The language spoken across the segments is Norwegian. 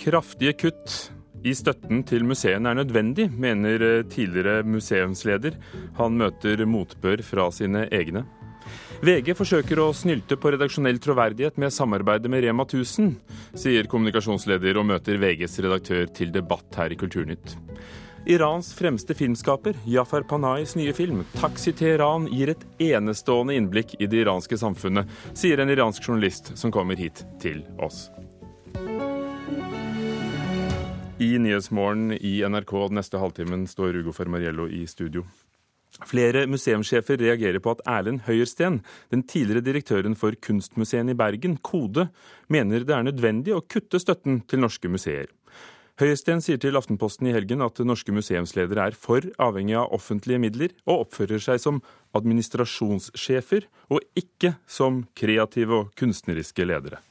Kraftige kutt i støtten til museene er nødvendig, mener eh, tidligere museumsleder. Han møter motbør fra sine egne. VG forsøker å snylte på redaksjonell troverdighet med samarbeidet med Rema 1000, sier kommunikasjonsleder og møter VGs redaktør til debatt her i Kulturnytt. Irans fremste filmskaper, Jafar Panais nye film 'Taxi Teheran' gir et enestående innblikk i det iranske samfunnet, sier en iransk journalist som kommer hit til oss. I Nyhetsmorgen i NRK neste halvtimen står Ugo Fermariello i studio. Flere museumssjefer reagerer på at Erlend Høyersten, den tidligere direktøren for Kunstmuseet i Bergen, Kode, mener det er nødvendig å kutte støtten til norske museer. Høyesten sier til Aftenposten i helgen at norske museumsledere er for avhengig av offentlige midler, og oppfører seg som administrasjonssjefer, og ikke som kreative og kunstneriske ledere.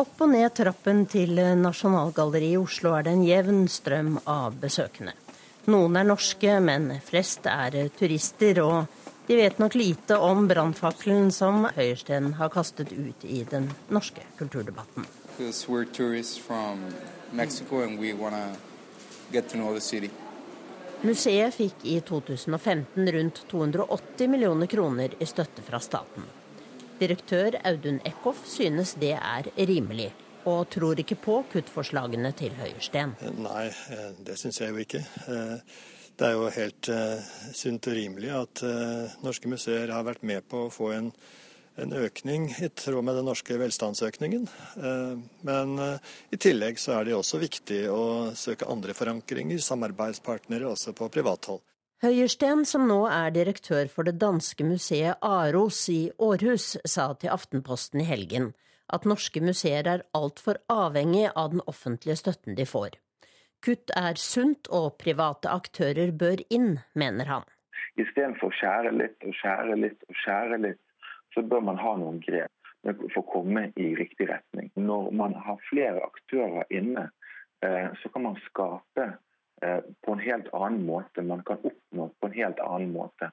Opp og ned trappen til Nasjonalgalleriet i Oslo er det en jevn strøm av besøkende. Noen er norske, men flest er turister, og de vet nok lite om brannfakkelen som Høyersten har kastet ut i den norske kulturdebatten Mexico. Museet fikk i 2015 rundt 280 millioner kroner i støtte fra staten. Direktør Audun Eckhoff synes det er rimelig, og tror ikke på kuttforslagene til Høyersten. Nei, eh, det syns jeg jo ikke. Eh, det er jo helt eh, sunt og rimelig at norske museer har vært med på å få en en økning i tråd med den norske velstandsøkningen. Men i tillegg så er det også viktig å søke andre forankringer, samarbeidspartnere også på privat hold. Høyersten, som nå er direktør for det danske museet Aros i Århus, sa til Aftenposten i helgen at norske museer er altfor avhengig av den offentlige støtten de får. Kutt er sunt, og private aktører bør inn, mener han. Istedenfor å skjære litt og skjære litt og skjære litt, så bør man ha noen grep for å komme i riktig retning. Når man har flere aktører inne, eh, så kan man skape på en helt annen måte. Man kan oppnå på en helt annen måte.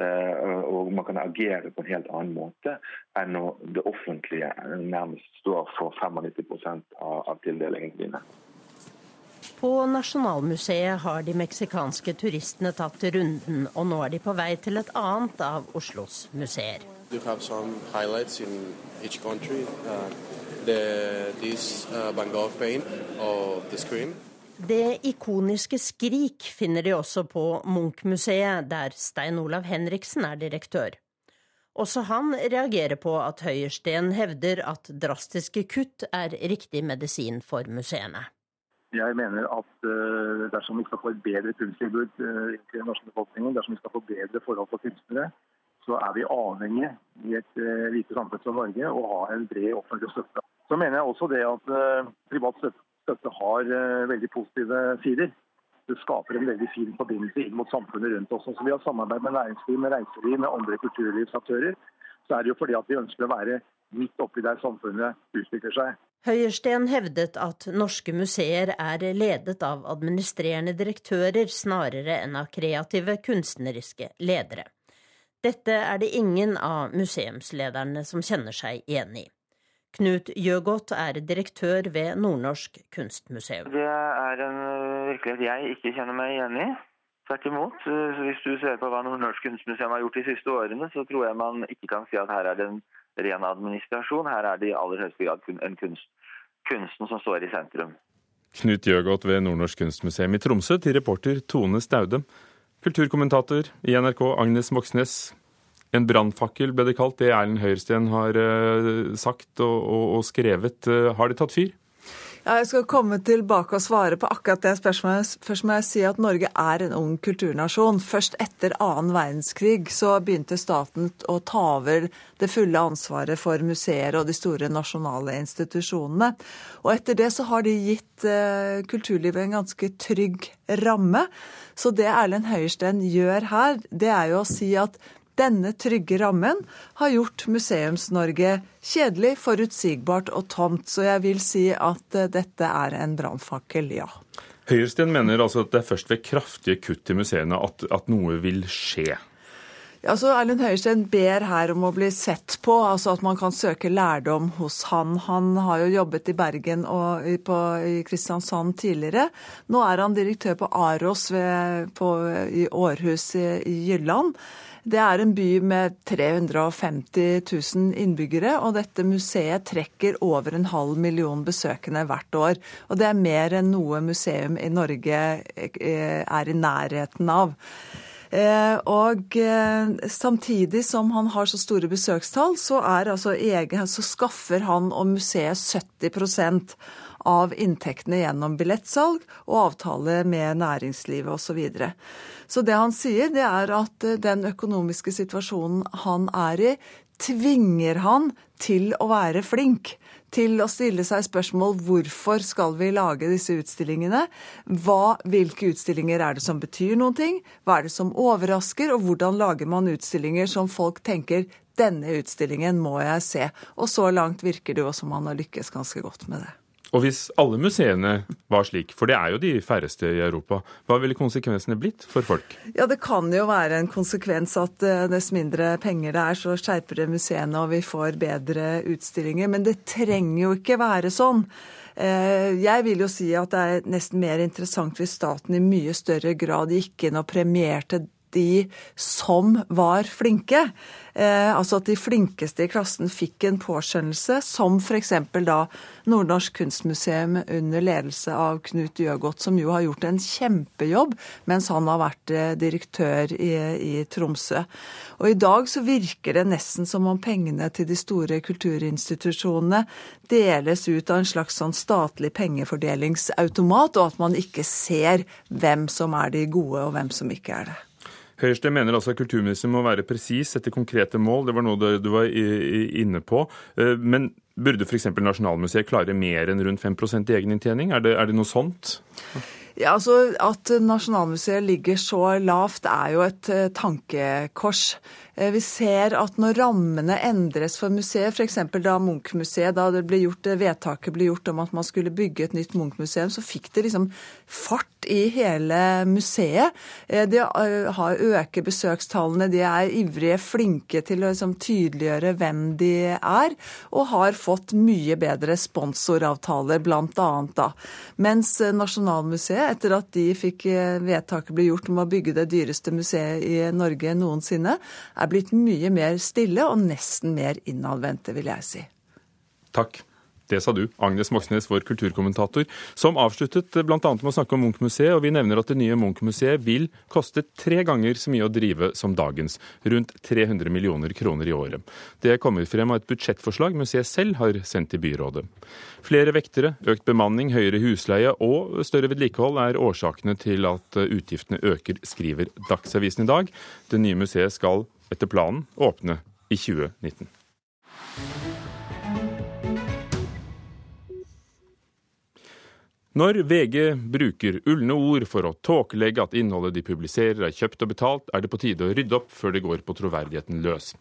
Eh, og man kan agere på en helt annen måte enn når det offentlige nærmest står for 95% av tildelingene dine. På Nasjonalmuseet har de meksikanske turistene tatt runden, og nå er de på vei til et annet av Oslos museer do have some highlights in each country. Uh, the, this uh, Van Gogh paint of the Scream. Det ikoniske Skrik finner de også på Munch-museet, der Stein Olav Henriksen er direktør. Også han reagerer på at Høyersten hevder at drastiske kutt er riktig medisin for museene. Jeg mener at uh, dersom vi skal få et bedre kunsttilbud uh, til den norske befolkningen, dersom vi skal få bedre forhold for kunstnere, så er vi avhengig i et uh, lite samfunn som Norge å ha en bred offentlig støtte. Så mener jeg også det at privat støtte, støtte har uh, veldig positive sider. Det skaper en veldig fin forbindelse inn mot samfunnet rundt oss. Så vi har samarbeid med næringsliv, med reiseliv, med andre kulturlivsaktører. Så er det jo fordi at vi ønsker å være midt oppi der samfunnet utvikler seg. Høyersten hevdet at norske museer er ledet av administrerende direktører snarere enn av kreative, kunstneriske ledere. Dette er det ingen av museumslederne som kjenner seg igjen i. Knut Gjøgodt er direktør ved Nordnorsk kunstmuseum. Det er en virkelighet jeg ikke kjenner meg igjen i. Tvert imot. Hvis du ser på hva Nordnorsk kunstmuseum har gjort de siste årene, så tror jeg man ikke kan si at her er det en ren administrasjon. Her er det i aller høyeste grad en kunst, kunsten som står i sentrum. Knut Gjøgodt ved Nordnorsk kunstmuseum i Tromsø til reporter Tone Staude. Kulturkommentator i NRK, Agnes Moxnes. En brannfakkel ble det kalt, det Erlend Høyersten har uh, sagt og, og, og skrevet. Uh, har det tatt fyr? Ja, jeg skal komme tilbake og svare på akkurat det spørsmålet. Først må jeg si at Norge er en ung kulturnasjon. Først etter annen verdenskrig så begynte staten å ta over det fulle ansvaret for museer og de store nasjonale institusjonene. Og etter det så har de gitt uh, kulturlivet en ganske trygg ramme. Så det Erlend Høiersten gjør her, det er jo å si at denne trygge rammen har gjort Museums-Norge kjedelig, forutsigbart og tomt. Så jeg vil si at eh, dette er en brannfakkel, ja. Høiersten mener altså at det er først ved kraftige kutt i museene at, at noe vil skje. Altså, Erlend Høiersten ber her om å bli sett på, altså at man kan søke lærdom hos han. Han har jo jobbet i Bergen og på, i Kristiansand tidligere. Nå er han direktør på Aros ved, på, i Århus i, i Jylland. Det er en by med 350 000 innbyggere, og dette museet trekker over en halv million besøkende hvert år. Og det er mer enn noe museum i Norge eh, er i nærheten av. Eh, og eh, samtidig som han har så store besøkstall, så, altså egen, så skaffer han og museet 70 av inntektene gjennom billettsalg og avtale med næringslivet osv. Så, videre. så det han sier, det er at eh, den økonomiske situasjonen han er i, tvinger han til å være flink til å stille seg spørsmål hvorfor skal vi lage disse utstillingene? Hva, hvilke utstillinger er det som betyr noen ting? Hva er det som overrasker? Og hvordan lager man utstillinger som folk tenker denne utstillingen må jeg se? Og så langt virker det jo som man har lykkes ganske godt med det. Og hvis alle museene var slik, for det er jo de færreste i Europa, hva ville konsekvensene blitt for folk? Ja, Det kan jo være en konsekvens at eh, dess mindre penger det er, så skjerper det museene og vi får bedre utstillinger. Men det trenger jo ikke være sånn. Eh, jeg vil jo si at det er nesten mer interessant hvis staten i mye større grad gikk inn og premierte de som var flinke. Eh, altså at de flinkeste i klassen fikk en påskjønnelse, som f.eks. da Nordnorsk Kunstmuseum under ledelse av Knut Jøgodt, som jo har gjort en kjempejobb mens han har vært eh, direktør i, i Tromsø. Og i dag så virker det nesten som om pengene til de store kulturinstitusjonene deles ut av en slags sånn statlig pengefordelingsautomat, og at man ikke ser hvem som er de gode og hvem som ikke er det. Høyeste mener altså at kulturministeren må være presis etter konkrete mål. Det var noe du var inne på. Eh, men burde f.eks. Nasjonalmuseet klare mer enn rundt 5 i egeninntjening? Er er det noe sånt? Ja, altså At Nasjonalmuseet ligger så lavt er jo et eh, tankekors. Eh, vi ser at når rammene endres for museet, f.eks. da Munch-museet, da det ble gjort, vedtaket ble gjort om at man skulle bygge et nytt Munch-museum, så fikk det liksom fart i hele museet. Eh, de har øker besøkstallene, de er ivrige, flinke til å liksom tydeliggjøre hvem de er, og har fått mye bedre sponsoravtaler, bl.a. da. Mens Nasjonalmuseet, etter at de fikk vedtaket ble gjort om å bygge det dyreste museet i Norge noensinne, er er blitt mye mer stille og nesten mer innadvendte, vil jeg si. Takk. Det sa du, Agnes Moxnes, vår kulturkommentator, som avsluttet bl.a. med å snakke om Munch-museet, og vi nevner at det nye Munch-museet vil koste tre ganger så mye å drive som dagens, rundt 300 millioner kroner i året. Det kommer frem av et budsjettforslag museet selv har sendt til byrådet. Flere vektere, økt bemanning, høyere husleie og større vedlikehold er årsakene til at utgiftene øker, skriver Dagsavisen i dag. Det nye museet skal etter planen åpne i 2019. Når VG bruker ulne ord for å tåkelegge at innholdet de publiserer er kjøpt og betalt, er det på tide å rydde opp før det går på troverdigheten løs.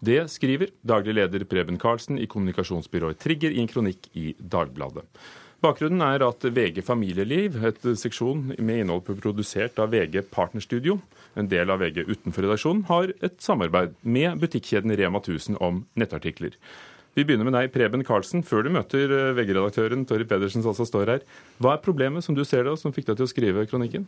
Det skriver daglig leder Preben Karlsen i kommunikasjonsbyrået Trigger i en kronikk i Dagbladet. Bakgrunnen er at VG Familieliv, et seksjon med innhold produsert av VG Partnerstudio, en del av VG utenfor redaksjonen, har et samarbeid med butikkjeden Rema 1000 om nettartikler. Vi begynner med deg, Preben Karlsen, før du møter eh, VG-redaktøren Torry Pedersen, som også står her. Hva er problemet, som du ser og som fikk deg til å skrive kronikken?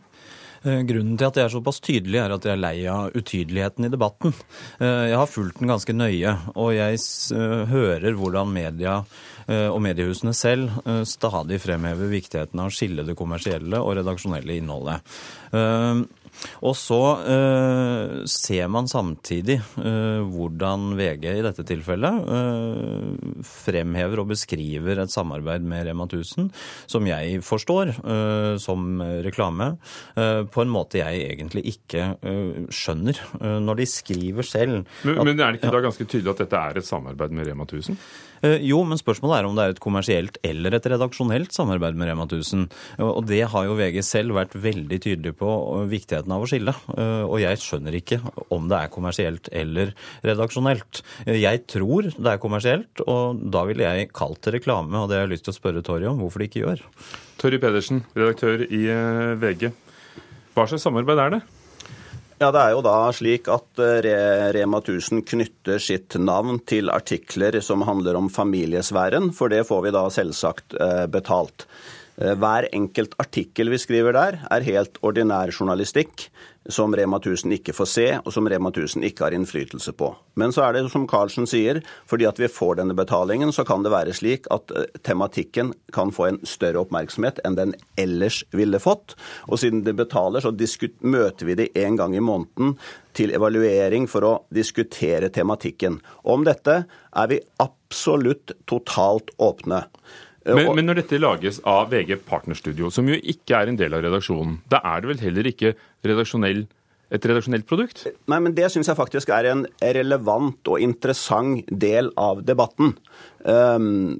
Eh, grunnen til at jeg er såpass tydelig, er at jeg er lei av utydeligheten i debatten. Eh, jeg har fulgt den ganske nøye, og jeg hører hvordan media og mediehusene selv stadig fremhever viktigheten av å skille det kommersielle og redaksjonelle innholdet. Og så eh, ser man samtidig eh, hvordan VG i dette tilfellet eh, fremhever og beskriver et samarbeid med Rema 1000, som jeg forstår som reklame, på en måte jeg egentlig ikke skjønner. når de skriver selv Men, men er det ikke da ganske tydelig at dette er et samarbeid med Rema 1000? Eh, jo, men spørsmålet er om det er et kommersielt eller et redaksjonelt samarbeid med Rema 1000. Og det har jo VG selv vært veldig tydelig på viktigheten av å skille. Eh, og jeg skjønner ikke om det er kommersielt eller redaksjonelt. Eh, jeg tror det er kommersielt, og da ville jeg kalt det reklame, og det har jeg lyst til å spørre Torje om hvorfor de ikke gjør. Torje Pedersen, redaktør i VG. Hva slags samarbeid er det? Ja, Det er jo da slik at eh, Rema 1000 knytter sitt navn til artikler som handler om familiesfæren, for det får vi da selvsagt eh, betalt. Eh, hver enkelt artikkel vi skriver der, er helt ordinær journalistikk som Rema 1000 ikke får se, og som Rema 1000 ikke har innflytelse på. Men så er det som Karlsen sier, fordi at vi får denne betalingen, så kan det være slik at eh, tematikken kan få en større oppmerksomhet enn den ellers ville fått. Og siden det betaler, så møter vi det en gang i måneden til evaluering for å diskutere tematikken. Om dette er vi absolutt totalt åpne. Men, men, når dette lages av VG Partnerstudio, som jo ikke er en del av redaksjonen, da er det vel heller ikke redaksjonell, et redaksjonelt produkt? Nei, men det syns jeg faktisk er en relevant og interessant del av debatten. Um,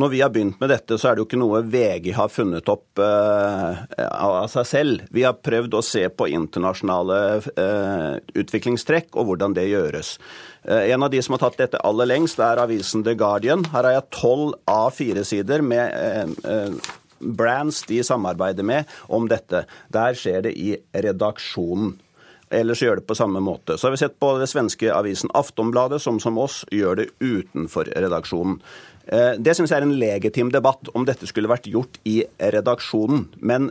når vi har begynt med dette, så er det jo ikke noe VG har funnet opp uh, av seg selv. Vi har prøvd å se på internasjonale uh, utviklingstrekk og hvordan det gjøres. Uh, en av de som har tatt dette aller lengst, er avisen The Guardian. Her har jeg tolv A4-sider med brands de samarbeider med om dette. Der skjer det i redaksjonen. Ellers gjør det på samme måte. Så har vi sett på det svenske avisen Aftonbladet, som som oss gjør det utenfor redaksjonen. Eh, det syns jeg er en legitim debatt, om dette skulle vært gjort i redaksjonen. Men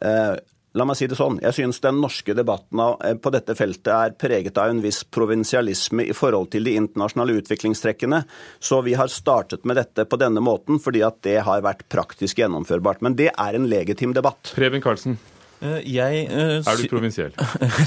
eh, la meg si det sånn, jeg syns den norske debatten eh, på dette feltet er preget av en viss provinsialisme i forhold til de internasjonale utviklingstrekkene. Så vi har startet med dette på denne måten fordi at det har vært praktisk gjennomførbart. Men det er en legitim debatt. Preben Karlsen. Eh, jeg, uh, er du provinsiell?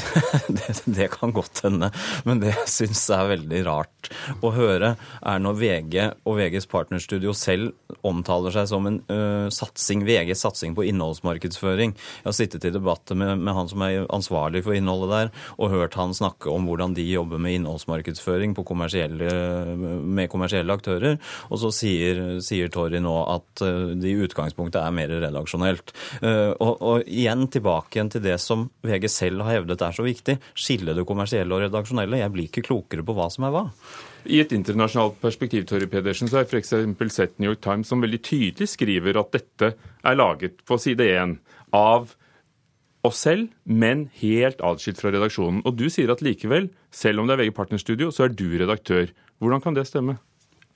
det, det, kan godt hende. Men det jeg syns er veldig rart å høre, er når VG og VGs partnerstudio selv omtaler seg som en uh, satsing, VGs satsing på innholdsmarkedsføring. Jeg har sittet i debatter med, med, han som er ansvarlig for innholdet der, og hørt han snakke om hvordan de jobber med innholdsmarkedsføring kommersielle, med kommersielle aktører. Og så sier, sier Torry nå at uh, det i utgangspunktet er mer redaksjonelt. Og, og igjen til tilbake igjen til det som VG selv har hevdet er så viktig. Skille det kommersielle og redaksjonelle. Jeg blir ikke klokere på hva som er hva. I et internasjonalt perspektiv Tori Pedersen, så har jeg f.eks. sett New York Times som veldig tydelig skriver at dette er laget på side én av oss selv, men helt atskilt fra redaksjonen. Og du sier at likevel, selv om det er VG Partnerstudio, så er du redaktør. Hvordan kan det stemme?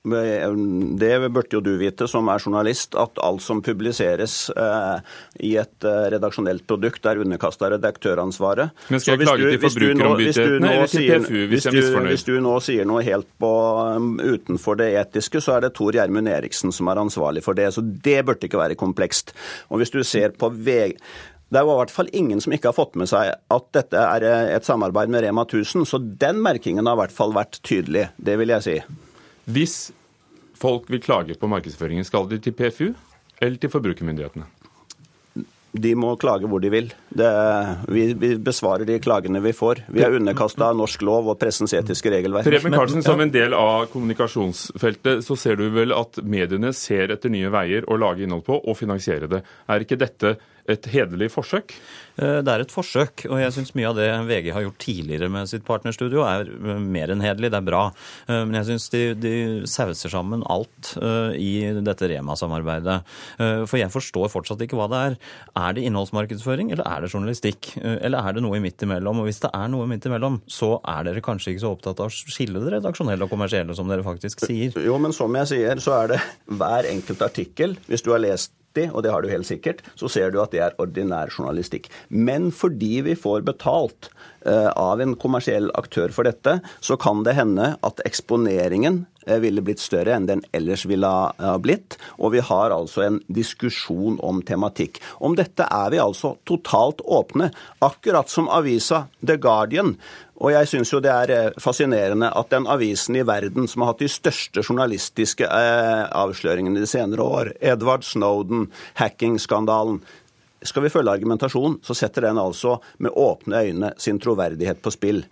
Det burde jo du vite, som er journalist, at alt som publiseres eh, i et eh, redaksjonelt produkt, er underkasta redaktøransvaret. Men skal jeg klage til forbrukerombudsmennene eller til PFU hvis, jeg er misfornøyd? Hvis du nå sier noe helt på, um, utenfor det etiske, så er det Tor Gjermund Eriksen som er ansvarlig for det. Så det burde ikke være komplekst. Og hvis du ser på VG det er jo i hvert fall ingen som ikke har fått med seg at dette er eh, et samarbeid med Rema 1000, så den merkingen har i hvert fall vært tydelig. Det vil jeg si. Hvis folk vil klage på markedsføringen, skal de til PFU eller til forbrukermyndighetene? De må klage hvor de vil. Det, vi, vi, besvarer de klagene vi får. Vi er underkasta norsk lov og pressens etiske regelverk. Preben Karlsen, som en del av kommunikasjonsfeltet, så ser du vel at mediene ser etter nye veier å lage innhold på og finansiere det. Er ikke dette et hederlig forsøk? Eh, det er et forsøk, og jeg syns mye av det VG har gjort tidligere med sitt partnerstudio, er eh, mer enn hederlig. Det er bra. Eh, men jeg syns de, de, sauser sammen alt i dette Rema-samarbeidet. For jeg forstår fortsatt ikke hva det er. Er det innholdsmarkedsføring, eller er det journalistikk? Eller er det noe midt imellom? Og hvis det er noe midt imellom, så er dere kanskje ikke så opptatt av å skille det redaksjonelle og kommersielle, som dere faktisk sier? Jo, men som jeg sier, så er det hver enkelt artikkel. Hvis du har lest og det har du helt sikkert, så ser du at det er ordinær journalistikk. Men fordi vi får betalt eh, av en kommersiell aktør for dette, så kan det hende at eksponeringen eh, ville blitt større enn den ellers ville ha blitt. Og vi har altså en diskusjon om tematikk. Om dette er vi altså totalt åpne. Akkurat som avisa The Guardian og jeg syns jo det er eh, fascinerende at den avisen i verden som har hatt de største journalistiske eh, avsløringene de senere år, Edward Snowden, hacking-skandalen Skal vi følge argumentasjonen, så setter den altså med åpne øyne sin troverdighet på spill.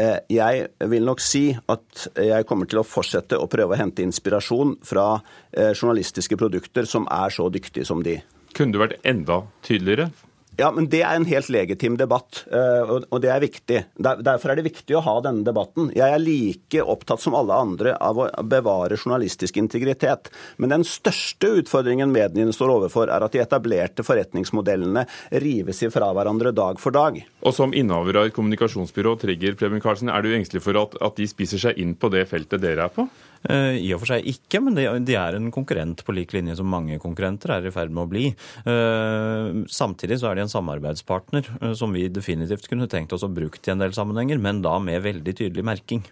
Eh, jeg vil nok si at jeg kommer til å fortsette å prøve å hente inspirasjon fra journalistiske produkter som er så dyktige som de. Kunne du vært enda tydeligere? Ja, men Det er en helt legitim debatt, eh, og det er viktig. Derfor er det viktig å ha denne debatten. Jeg er like opptatt som alle andre av å bevare journalistisk integritet. Men den største utfordringen mediene står overfor, er at de etablerte forretningsmodellene rives ifra hverandre dag for dag. Og som innehaver av et kommunikasjonsbyrå, Trigger Preben Karlsen, er du engstelig for at, at de spiser seg inn på det feltet dere er på? Eh, I og for seg ikke, men de er en konkurrent på lik linje som mange konkurrenter er i ferd med å bli. Eh, samtidig så er de en samarbeidspartner eh, som vi definitivt kunne tenkt oss å bruke i en del sammenhenger, men da med veldig tydelig merking.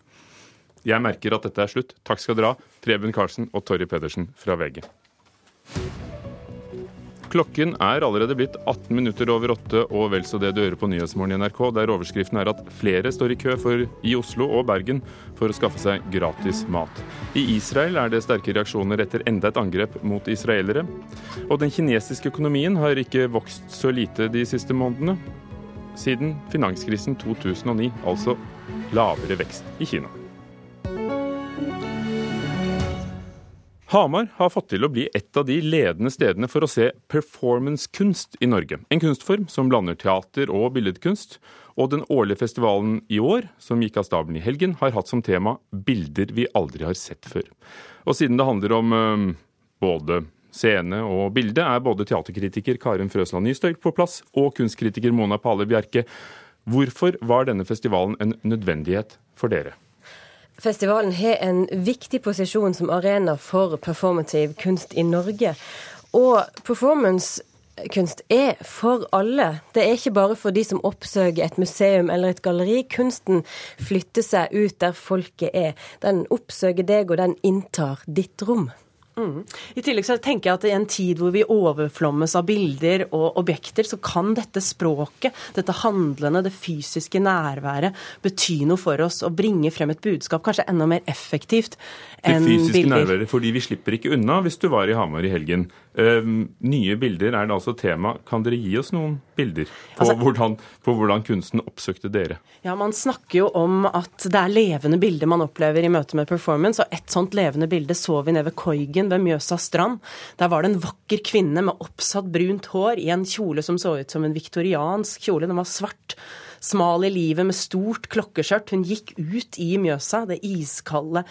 Jeg merker at dette er slutt. Takk skal dere ha, Preben Karlsen og Torry Pedersen fra VG. Klokken er allerede blitt 18 minutter over åtte og vel så det du hører på Nyhetsmorgen i NRK, der overskriften er at flere står i kø for, i Oslo og Bergen for å skaffe seg gratis mat. I Israel er det sterke reaksjoner etter enda et angrep mot israelere. Og den kinesiske økonomien har ikke vokst så lite de siste månedene. Siden finanskrisen 2009, altså lavere vekst i Kina. Hamar har fått til å bli et av de ledende stedene for å se performancekunst i Norge. En kunstform som blander teater og billedkunst. Og den årlige festivalen i år, som gikk av stabelen i helgen, har hatt som tema 'bilder vi aldri har sett før'. Og siden det handler om øh, både scene og bilde, er både teaterkritiker Karin Frøsland Nystøyl på plass og kunstkritiker Mona Pale Bjerke. Hvorfor var denne festivalen en nødvendighet for dere? Festivalen har en viktig posisjon som arena for performativ kunst i Norge. Og performancekunst er for alle. Det er ikke bare for de som oppsøker et museum eller et galleri. Kunsten flytter seg ut der folket er. Den oppsøker deg, og den inntar ditt rom. Mm. I tillegg så tenker jeg at i en tid hvor vi overflommes av bilder og objekter, så kan dette språket, dette handlende, det fysiske nærværet bety noe for oss og bringe frem et budskap kanskje enda mer effektivt enn bilder. Det fysiske nærværet, fordi vi slipper ikke unna hvis du var i Hamar i helgen. Uh, nye bilder er det altså tema. Kan dere gi oss noen bilder på, altså, hvordan, på, hvordan, kunsten oppsøkte dere? Ja, Man snakker jo om at det er levende bilder man opplever i møte med performance. Og et sånt levende bilde så vi nede ved Koigen ved Mjøsa strand. Der var det en vakker kvinne med oppsatt brunt hår i en kjole som så ut som en viktoriansk kjole. Den var svart smal i livet med stort klokkeskjørt. Hun gikk ut i Mjøsa, det iskalde,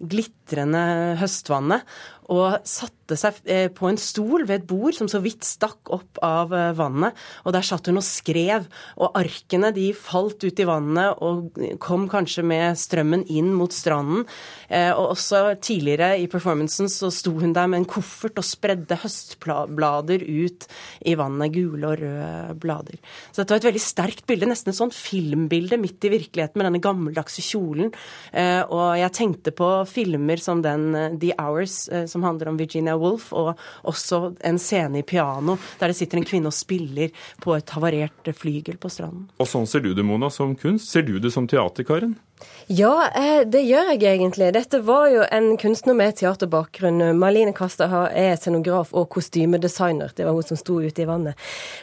glitrende høstvannet, og satte seg eh, på en stol ved et bord som så vidt stakk opp av eh, vannet. Og der satt hun og skrev, og arkene de falt ut i vannet og kom kanskje med strømmen inn mot stranden. Eh, og også tidligere i performancen så sto hun der med en koffert og spredde høstblader ut i vannet. Gule og røde blader. Så dette var et veldig sterkt bilde, nesten et sånt filmbilde midt i virkeligheten med denne gammeldagse kjolen. Og jeg tenkte på filmer som den The Hours som som handler om Virginia Woolf, og også en scene i piano der det sitter en kvinne og spiller på et havarert flygel på stranden. Og sånn ser du det, Mona, som kunst. Ser du det som teaterkaren? Ja, eh, det gjør jeg egentlig. Dette var jo en kunstner med teaterbakgrunn. Marlene Kastad er scenograf og kostymedesigner. Det var hun som sto ute i vannet.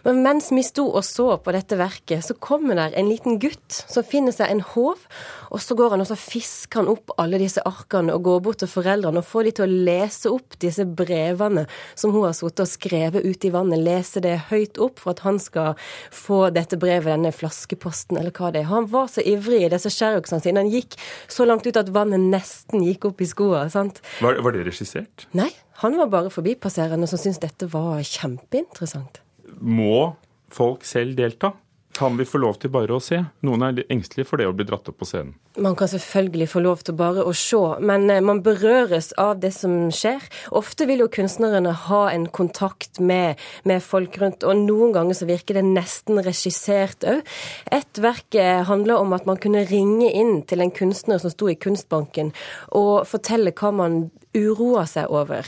Men mens vi sto og så på dette verket, så kommer der en liten gutt som finner seg en håv. Og så går han og så fisker han opp alle disse arkene og går bort til foreldrene og får de til å lese opp disse brevene som hun har sittet og skrevet ute i vannet. Lese det høyt opp for at han skal få dette brevet, denne flaskeposten eller hva det er. Han var så ivrig i disse sherrocksene sine. Han gikk så langt ut at vannet nesten gikk opp i skoene. sant? Var, var det regissert? Nei, han var bare forbipasserende som syntes dette var kjempeinteressant. Må folk selv delta? Kan vi få lov til bare å se? Noen er engstelige for det å bli dratt opp på scenen. Man kan selvfølgelig få lov til bare å se, men eh, man berøres av det som skjer. Ofte vil jo kunstnerne ha en kontakt med, med folk rundt, og noen ganger så virker det nesten regissert òg. Et verk eh, handler om at man kunne ringe inn til en kunstner som sto i Kunstbanken, og fortelle hva man uroa seg over.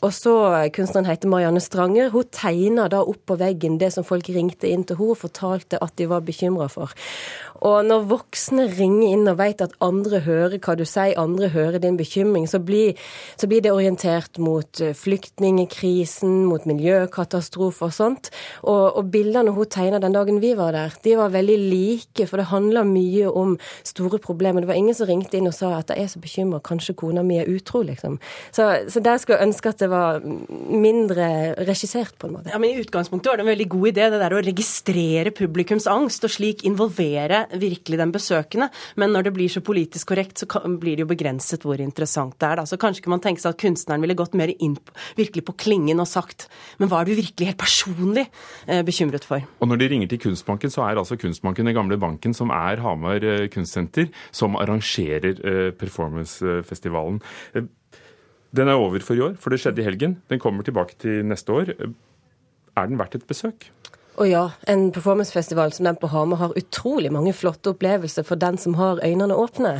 Og så, Kunstneren heter Marianne Stranger. Hun tegna da opp på veggen det som folk ringte inn til henne og fortalte at de var bekymra for. Og når voksne ringer inn og vet at andre hører hva du sier, andre hører din bekymring, så blir, så blir det orientert mot eh, flyktningkrisen, mot miljøkatastrofer og sånt. Og, og bildene hun tegna den dagen vi var der, de var veldig like, for det handla mye om store problemer. Det var ingen som ringte inn og sa at jeg er så bekymra, kanskje kona mi er utro, liksom. Så, så der skulle jeg ønske at det var mindre regissert, på en måte. Ja, men I utgangspunktet var det en veldig god idé, det der å registrere publikums angst, og slik involvere virkelig den besøkende. Men når det blir så politisk korrekt, så blir det jo begrenset hvor interessant det er. Da. Så kanskje kunne man tenke seg at kunstneren ville gått mer inn virkelig på klingen og sagt men hva er du virkelig helt personlig eh, bekymret for? Og når de ringer til Kunstbanken, så er altså Kunstbanken den gamle banken som er Hamar eh, kunstsenter, som arrangerer eh, performancefestivalen. Den er over for i år, for det skjedde i helgen. Den kommer tilbake til neste år. Er den verdt et besøk? Å ja, en performancefestival som den på Hamar har utrolig mange flotte opplevelser for den som har øynene åpne.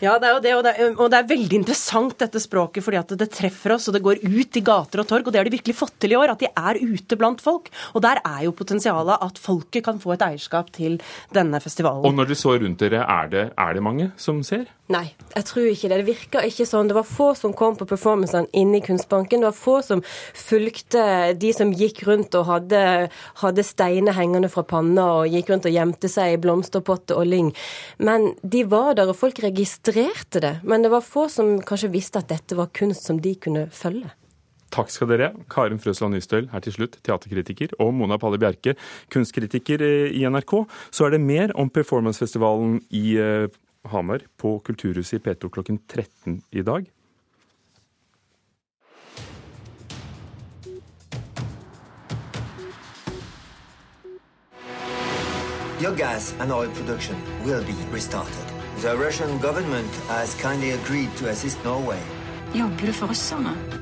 Ja, det er jo det, og det er, og det er, veldig interessant dette språket, fordi at det treffer oss, og det går ut i gater og torg. Og det har de virkelig fått til i år, at de er ute blant folk. Og der er jo potensialet at folket kan få et eierskap til denne festivalen. Og når dere så rundt dere, er det, er det mange som ser? Nei, jeg tror ikke det. Det virka ikke sånn. Det var få som kom på performancene inne i Kunstbanken. Det var få som fulgte de som gikk rundt og hadde, hadde steiner hengende fra panna og gikk rundt og gjemte seg i blomsterpotter og lyng. Men de var der, og folk registrerte registrerte det, men det var få som kanskje visste at dette var kunst som de kunne følge. Takk skal dere. Karin Frøsland Nystøl her til slutt, teaterkritiker, og Mona Palle Bjerke, kunstkritiker eh, i NRK. Så er det mer om performancefestivalen i eh, Hamar på Kulturhuset i P2 klokken 13 i dag. Your gas and oil production will be restarted. The Russian government has kindly agreed to assist Norway. Du for russerne?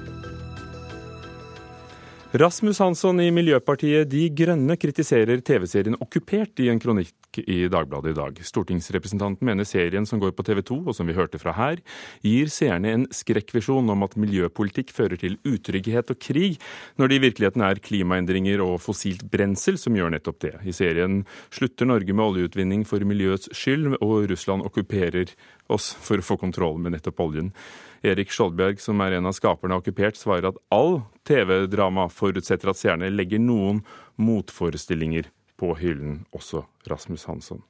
Rasmus Hansson i Miljøpartiet De Grønne kritiserer TV-serien Okkupert i en kronikk i Dagbladet i dag. Stortingsrepresentanten mener serien som går på TV 2, og som vi hørte fra her, gir seerne en skrekkvisjon om at miljøpolitikk fører til utrygghet og krig, når det i virkeligheten er klimaendringer og fossilt brensel som gjør nettopp det. I serien slutter Norge med oljeutvinning for miljøets skyld, og Russland okkuperer oss for å få kontroll med nettopp oljen. Erik Skjoldbjerg, som er en av skaperne av Okkupert, svarer at all TV-drama forutsetter at seerne legger noen motforestillinger på hyllen, også Rasmus Hansson.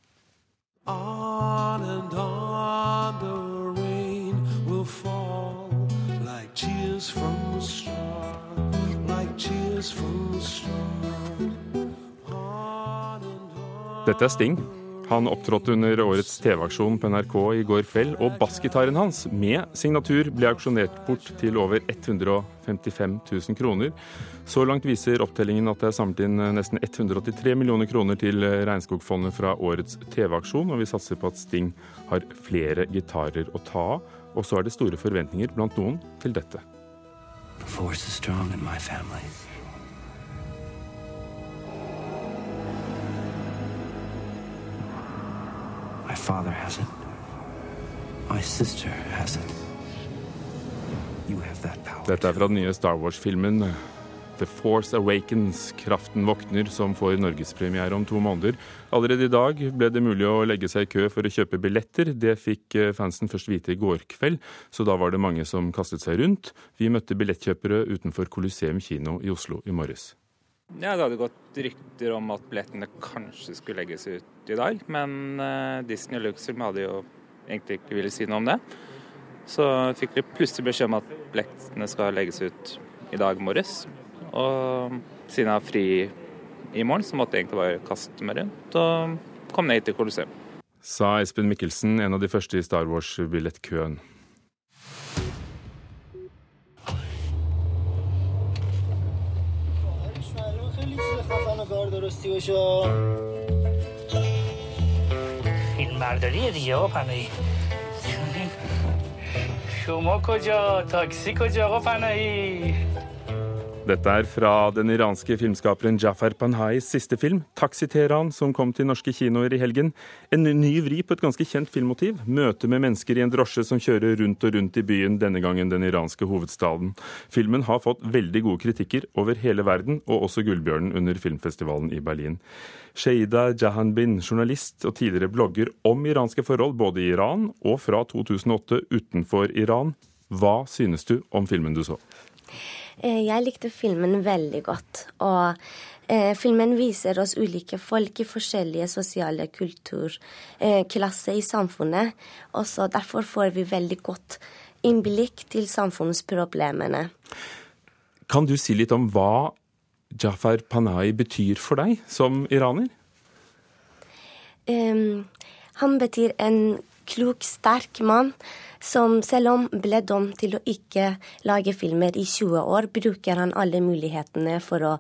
On and on the rain will fall like tears from a star, like tears from a star. Dette er Sting. Han opptrådte under årets TV-aksjon på NRK i går kveld, og bassgitaren hans med signatur ble auksjonert bort til over 155 000 kroner. Så langt viser opptellingen at det er samlet inn nesten 183 millioner kroner til Regnskogfondet fra årets TV-aksjon, og vi satser på at Sting har flere gitarer å ta av. Og så er det store forventninger blant noen til dette. The force is strong in my. My father has it. My sister has it. You have that power. Dette er fra den nye Star Wars-filmen The Force Awakens. Kraften våkner, som får norgespremiere om to måneder. Allerede i dag ble det mulig å legge seg i kø for å kjøpe billetter. Det fikk eh, fansen først vite i går kveld, så da var det mange som kastet seg rundt. Vi møtte billettkjøpere utenfor Colosseum kino i Oslo i morges. Ja, Det hadde gått rykter om at billettene kanskje skulle legges ut i dag. Men uh, Disney og Luxem hadde jo egentlig ikke ville si noe om det. Så fikk vi plutselig beskjed om at billettene skal legges ut i dag morges. Og siden jeg har fri i morgen, så måtte jeg egentlig bare kaste meg rundt og komme ned hit til Colosseum. Sa Espen Mikkelsen, en av de første i Star Wars-billettkøen. درستی باشه. فیلم برداریه دیگه آقا پناهی. شما کجا؟ تاکسی کجا آقا پناهی؟ Dette er fra den iranske filmskaperen Jafar Panhais siste film, 'Taxi-Teheran', som kom til norske kinoer i helgen. En ny vri på et ganske kjent filmmotiv. Møte med mennesker i en drosje som kjører rundt og rundt i byen, denne gangen den iranske hovedstaden. Filmen har fått veldig gode kritikker over hele verden, og også Gullbjørnen under filmfestivalen i Berlin. Sheida Jahanbin, journalist og tidligere blogger om iranske forhold både i Iran og fra 2008 utenfor Iran. Hva synes du om filmen du så? Eh, jeg likte filmen veldig godt. Og eh, filmen viser oss ulike folk i forskjellige sosiale kulturklasser eh, i samfunnet. Og så derfor får vi veldig godt innblikk til samfunnsproblemene. Kan du si litt om hva Jafar Panahi betyr for deg som iraner? Um, han betyr en klok, sterk mann som selv om ble dømt til å ikke lage filmer i 20 år, bruker han alle mulighetene for å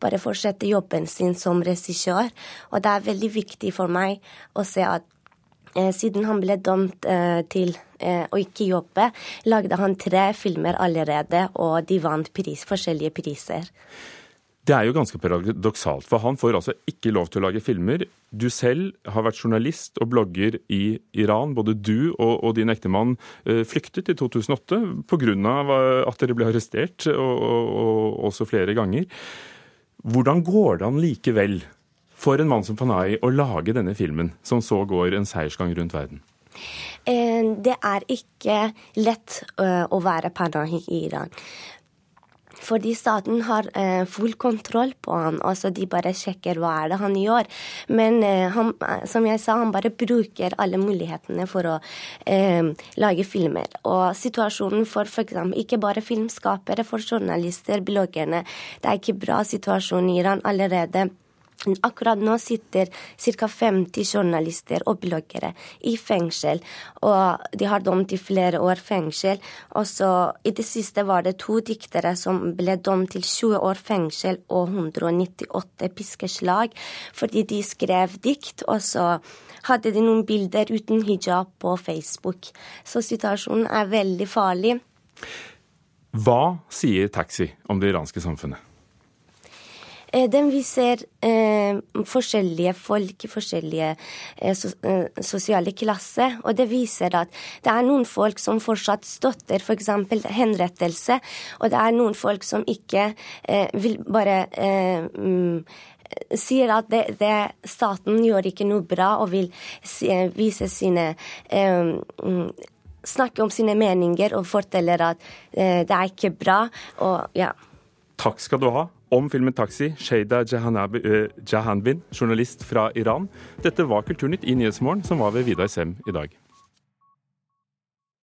bare fortsette jobben sin som regissør. Og det er veldig viktig for meg å se at eh, siden han ble dømt eh, til eh, å ikke jobbe, lagde han tre filmer allerede, og de vant pris, forskjellige priser. Det er jo ganske paradoksalt, for han får altså ikke lov til å lage filmer. Du selv har vært journalist og blogger i Iran. Både du og, og din ektemann eh, flyktet i 2008 pga. at dere ble arrestert, og, og, og, også flere ganger. Hvordan går det an likevel for en mann som Panahi å lage denne filmen, som så går en seiersgang rundt verden? Eh, det er ikke lett eh, å være Panahi i Iran. Fordi staten har eh, full kontroll på han. og så De bare sjekker hva er det han gjør. Men eh, han, som jeg sa, han bare bruker alle mulighetene for å eh, lage filmer. Og situasjonen for f.eks. ikke bare filmskapere, for journalister, bloggerne. Det er ikke bra situasjon i Iran allerede. Akkurat nå sitter ca. 50 journalister og bloggere i fengsel. Og de har dømt til flere år fengsel. Og så I det siste var det to diktere som ble dømt til 20 år fengsel og 198 piskeslag fordi de skrev dikt. Og så hadde de noen bilder uten hijab på Facebook. Så situasjonen er veldig farlig. Hva sier Taxi om det iranske samfunnet? Eh, den viser eh, forskjellige folk i forskjellige eh, so, eh, sosiale klasser. Og det viser at det er noen folk som fortsatt støtter f.eks. For henrettelse, og det er noen folk som ikke eh, vil bare mm, sier at det, det, staten gjør ikke noe bra og vil vise sine mm, Snakke om sine meninger og forteller at det er ikke bra. og ja. Takk skal du ha om filmen 'Taxi', Sheida eh, Jahanbin, journalist fra Iran. Dette var Kulturnytt i Nyhetsmorgen, som var ved Vidar Sem i dag.